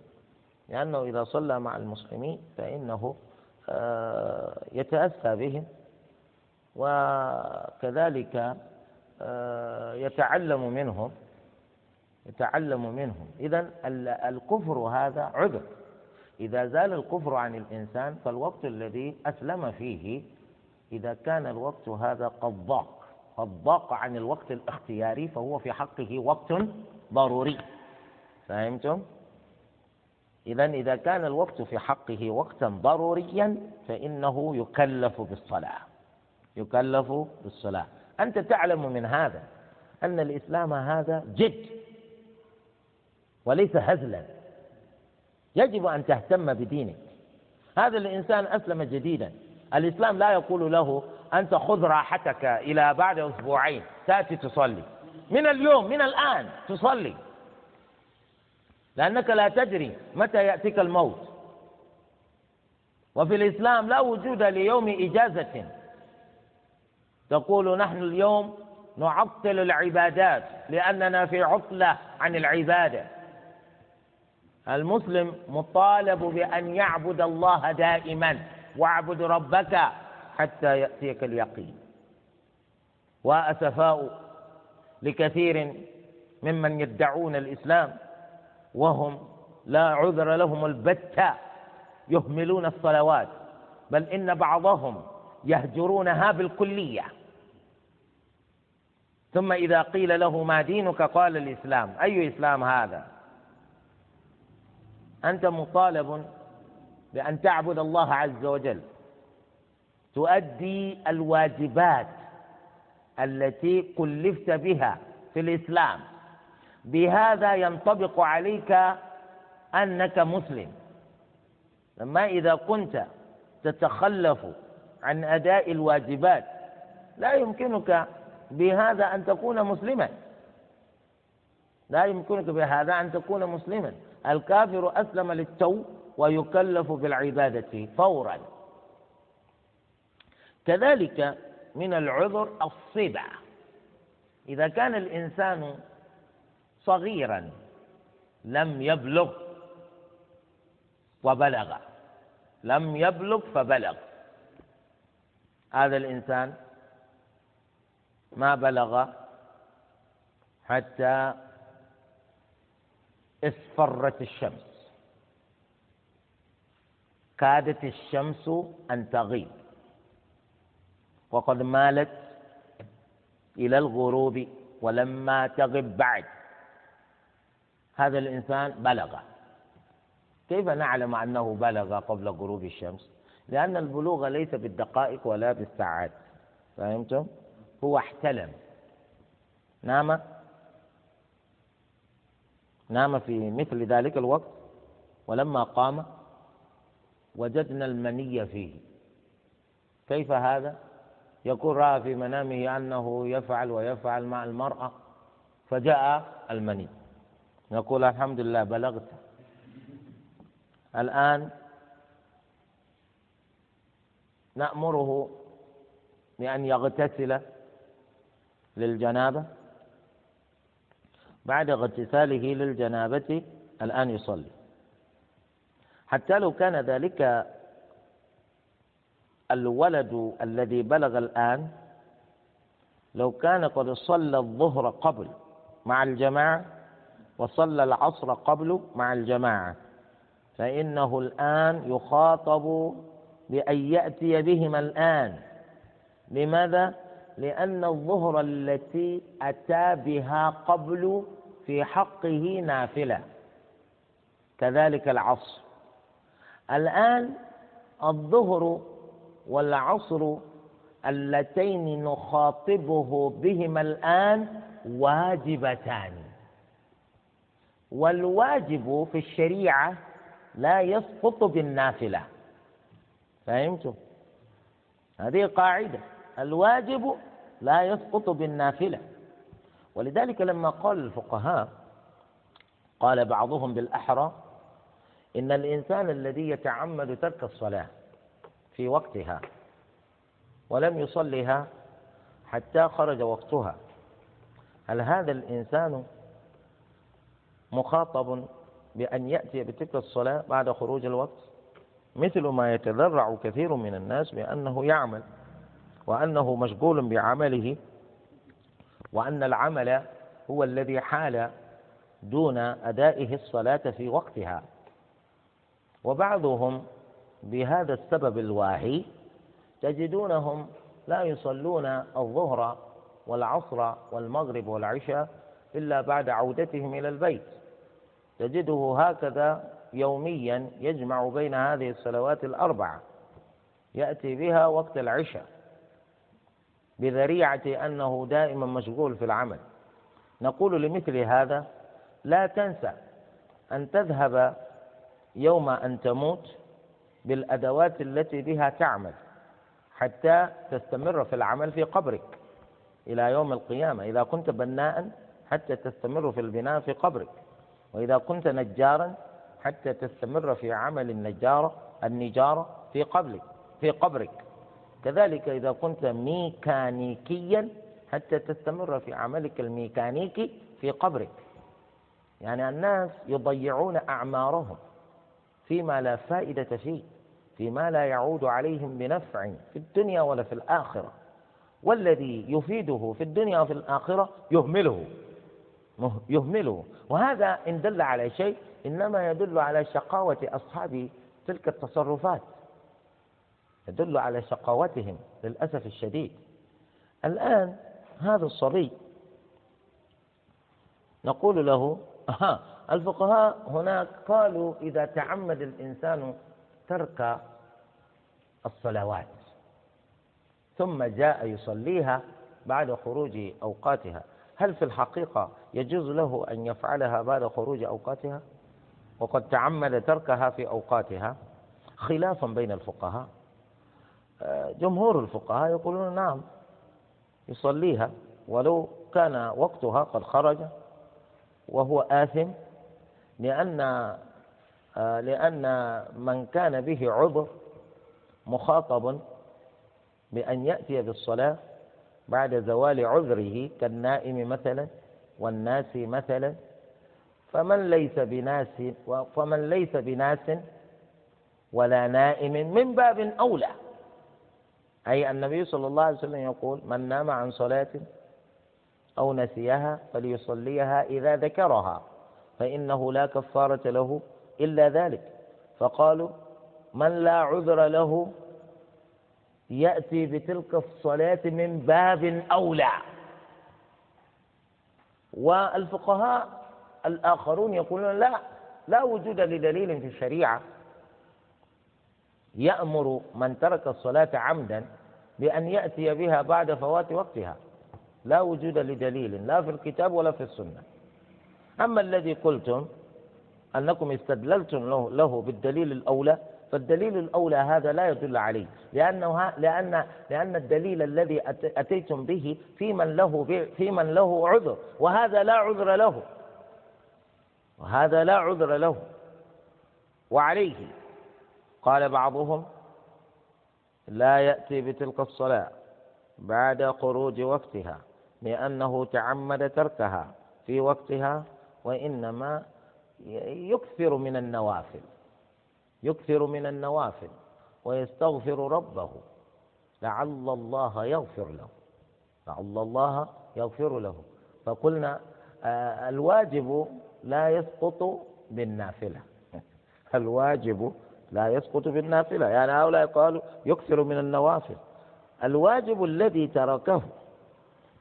لأنه إذا صلى مع المسلمين فإنه آه، يتأسى بهم. وكذلك آه، يتعلم منهم يتعلم منهم. إذا الكفر هذا عذر. إذا زال الكفر عن الإنسان فالوقت الذي أسلم فيه إذا كان الوقت هذا قد ضاق قد ضاق عن الوقت الاختياري فهو في حقه وقت ضروري. فهمتم؟ إذا إذا كان الوقت في حقه وقتا ضروريا فإنه يكلف بالصلاة. يكلف بالصلاة. أنت تعلم من هذا أن الإسلام هذا جد وليس هزلا. يجب أن تهتم بدينك. هذا الإنسان أسلم جديدا. الإسلام لا يقول له أنت خذ راحتك إلى بعد أسبوعين. تأتي تصلي. من اليوم من الآن تصلي. لأنك لا تدري متى يأتيك الموت. وفي الإسلام لا وجود ليوم إجازة. تقول نحن اليوم نعطل العبادات لأننا في عطلة عن العبادة. المسلم مطالب بأن يعبد الله دائما واعبد ربك حتى يأتيك اليقين. وأسفاء لكثير ممن يدعون الإسلام وهم لا عذر لهم البتة يهملون الصلوات بل إن بعضهم يهجرونها بالكلية. ثم إذا قيل له ما دينك؟ قال الإسلام. أي إسلام هذا؟ أنت مطالب بأن تعبد الله عز وجل. تؤدي الواجبات التي كلفت بها في الإسلام. بهذا ينطبق عليك أنك مسلم. لما إذا كنت تتخلف عن أداء الواجبات. لا يمكنك بهذا أن تكون مسلما. لا يمكنك بهذا أن تكون مسلما. الكافر أسلم للتو ويكلف بالعبادة فورا. كذلك من العذر الصبا. إذا كان الإنسان صغيرا لم يبلغ وبلغ لم يبلغ فبلغ. هذا الإنسان ما بلغ حتى اصفرت الشمس. كادت الشمس أن تغيب. وقد مالت إلى الغروب ولما تغب بعد. هذا الإنسان بلغ. كيف نعلم أنه بلغ قبل غروب الشمس؟ لأن البلوغ ليس بالدقائق ولا بالساعات. فهمتم؟ هو احتلم. نام؟ نام في مثل ذلك الوقت؟ ولما قام؟ وجدنا المني فيه. كيف هذا؟ يقول رأى في منامه أنه يفعل ويفعل مع المرأة فجاء المني. نقول الحمد لله بلغت. الآن نأمره بأن يغتسل للجنابة؟ بعد اغتساله للجنابة الآن يصلي. حتى لو كان ذلك الولد الذي بلغ الآن لو كان قد صلى الظهر قبل مع الجماعة وصلى العصر قبل مع الجماعة فإنه الآن يخاطب بأن يأتي بهما الآن. لماذا؟ لأن الظهر التي أتى بها قبل في حقه نافلة. كذلك العصر. الآن الظهر والعصر اللتين نخاطبه بهما الآن واجبتان. والواجب في الشريعة لا يسقط بالنافلة. فهمتم؟ هذه قاعدة. الواجب لا يسقط بالنافلة. ولذلك لما قال الفقهاء قال بعضهم بالأحرى إن الإنسان الذي يتعمد ترك الصلاة في وقتها ولم يصلها حتى خرج وقتها هل هذا الإنسان مخاطب بأن يأتي بتلك الصلاة بعد خروج الوقت؟ مثل ما يتذرع كثير من الناس بأنه يعمل وأنه مشغول بعمله وأن العمل هو الذي حال دون أدائه الصلاة في وقتها. وبعضهم بهذا السبب الواهي تجدونهم لا يصلون الظهر والعصر والمغرب والعشاء إلا بعد عودتهم إلى البيت. تجده هكذا يوميا يجمع بين هذه الصلوات الأربعة. يأتي بها وقت العشاء. بذريعة أنه دائما مشغول في العمل. نقول لمثل هذا لا تنسى أن تذهب يوم أن تموت بالأدوات التي بها تعمل حتى تستمر في العمل في قبرك إلى يوم القيامة. إذا كنت بناء حتى تستمر في البناء في قبرك. وإذا كنت نجارا حتى تستمر في عمل النجارة النجارة في قبلك في قبرك. كذلك إذا كنت ميكانيكيا حتى تستمر في عملك الميكانيكي في قبرك. يعني الناس يضيعون أعمارهم فيما لا فائدة فيه فيما لا يعود عليهم بنفع في الدنيا ولا في الآخرة. والذي يفيده في الدنيا وفي الآخرة يهمله يهمله. وهذا إن دل على شيء إنما يدل على شقاوة أصحاب تلك التصرفات. يدل على شقاوتهم للأسف الشديد. الآن هذا الصبي نقول له أها الفقهاء هناك قالوا إذا تعمد الإنسان ترك الصلوات ثم جاء يصليها بعد خروج أوقاتها. هل في الحقيقة يجوز له أن يفعلها بعد خروج أوقاتها؟ وقد تعمد تركها في أوقاتها خلافا بين الفقهاء. جمهور الفقهاء يقولون نعم يصليها ولو كان وقتها قد خرج وهو آثم لأن لأن من كان به عذر مخاطب بأن يأتي بالصلاة بعد زوال عذره كالنائم مثلا والناس مثلا. فمن ليس بناس فمن ليس بناس ولا نائم من باب أولى. أي النبي صلى الله عليه وسلم يقول من نام عن صلاة أو نسيها فليصليها إذا ذكرها فإنه لا كفارة له إلا ذلك. فقالوا من لا عذر له يأتي بتلك الصلاة من باب أولى. والفقهاء الآخرون يقولون لا لا وجود لدليل في الشريعة. يأمر من ترك الصلاة عمدا بأن يأتي بها بعد فوات وقتها. لا وجود لدليل لا في الكتاب ولا في السنة. أما الذي قلتم أنكم استدللتم له, له بالدليل الأولى فالدليل الأولى هذا لا يدل عليه. لأنه لأن لأن الدليل الذي أتيتم به في من له في من له عذر وهذا لا عذر له. وهذا لا عذر له. وعليه. قال بعضهم لا يأتي بتلك الصلاة بعد خروج وقتها لأنه تعمد تركها في وقتها وإنما يكثر من النوافل. يكثر من النوافل ويستغفر ربه. لعل الله يغفر له. لعل الله يغفر له. فقلنا آه، الواجب لا يسقط بالنافلة. الواجب لا يسقط بالنافلة. يعني هؤلاء قالوا يكثر من النوافل. الواجب الذي تركه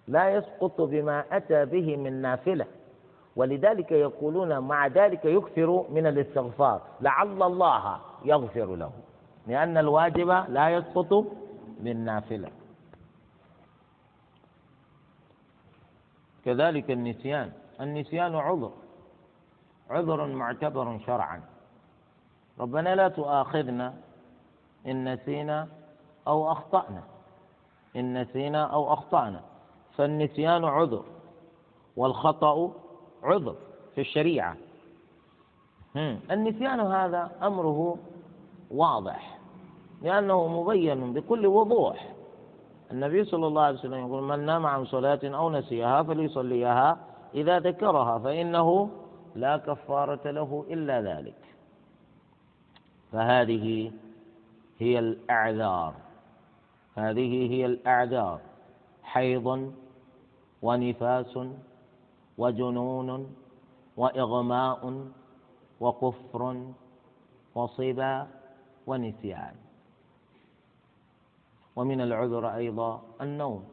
لا يسقط بما أتى به من نافلة. ولذلك يقولون مع ذلك يكثر من الاستغفار. لعل الله يغفر له. لأن الواجب لا يسقط بالنافلة. كذلك النسيان. النسيان عذر. عذر معتبر شرعا. ربنا لا تؤاخذنا إن نسينا أو أخطأنا. إن نسينا أو أخطأنا. فالنسيان عذر والخطأ عذر في الشريعة. النسيان هذا أمره واضح لأنه مبين بكل وضوح. النبي صلى الله عليه وسلم يقول من نام عن صلاة أو نسيها فليصليها إذا ذكرها فإنه لا كفارة له إلا ذلك. فهذه هي الأعذار. هذه هي الأعذار. حيض ونفاس وجنون وإغماء وكفر وصبا ونسيان. ومن العذر أيضا النوم.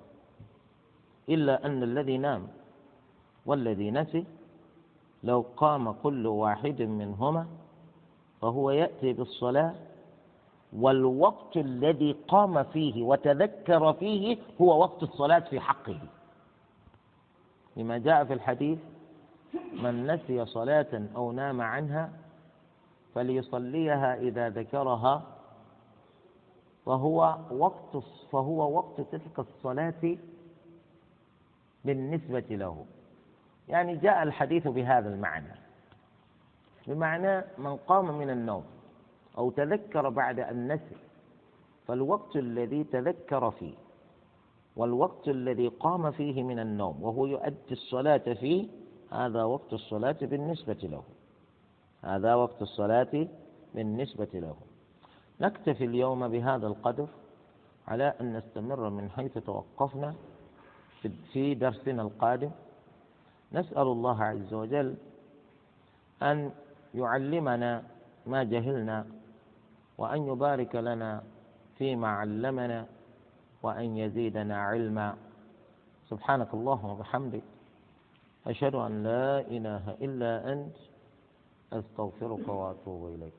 إلا أن الذي نام والذي نسي لو قام كل واحد منهما فهو يأتي بالصلاة والوقت الذي قام فيه وتذكر فيه هو وقت الصلاة في حقه. لما جاء في الحديث من نسي صلاة أو نام عنها فليصليها إذا ذكرها فهو وقت فهو وقت تلك الصلاة بالنسبة له. يعني جاء الحديث بهذا المعنى. بمعنى من قام من النوم أو تذكر بعد أن نسي فالوقت الذي تذكر فيه والوقت الذي قام فيه من النوم وهو يؤدي الصلاة فيه هذا وقت الصلاة بالنسبة له. هذا وقت الصلاة بالنسبة له. نكتفي اليوم بهذا القدر على أن نستمر من حيث توقفنا في درسنا القادم. نسأل الله عز وجل أن يعلمنا ما جهلنا وأن يبارك لنا فيما علمنا وأن يزيدنا علما. سبحانك اللهم وبحمدك. أشهد أن لا إله إلا أنت. أستغفرك وأتوب إليك.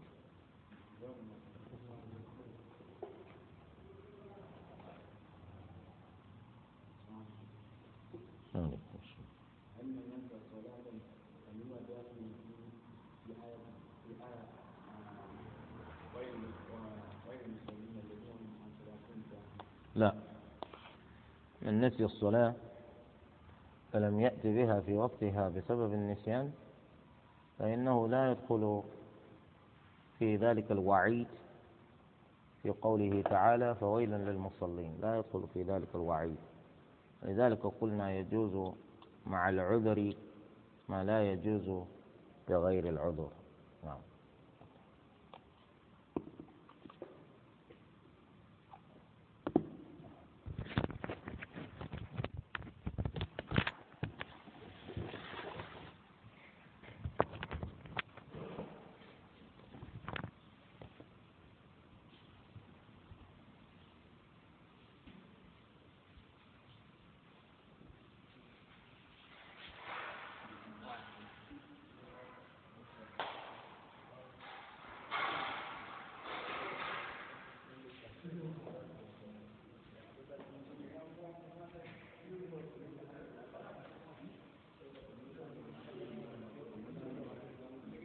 لا. من نسي الصلاة فلم يأتي بها في وقتها بسبب النسيان فإنه لا يدخل في ذلك الوعيد في قوله تعالى فويلا للمصلين لا يدخل في ذلك الوعيد. لذلك قلنا يجوز مع العذر ما لا يجوز بغير العذر. نعم.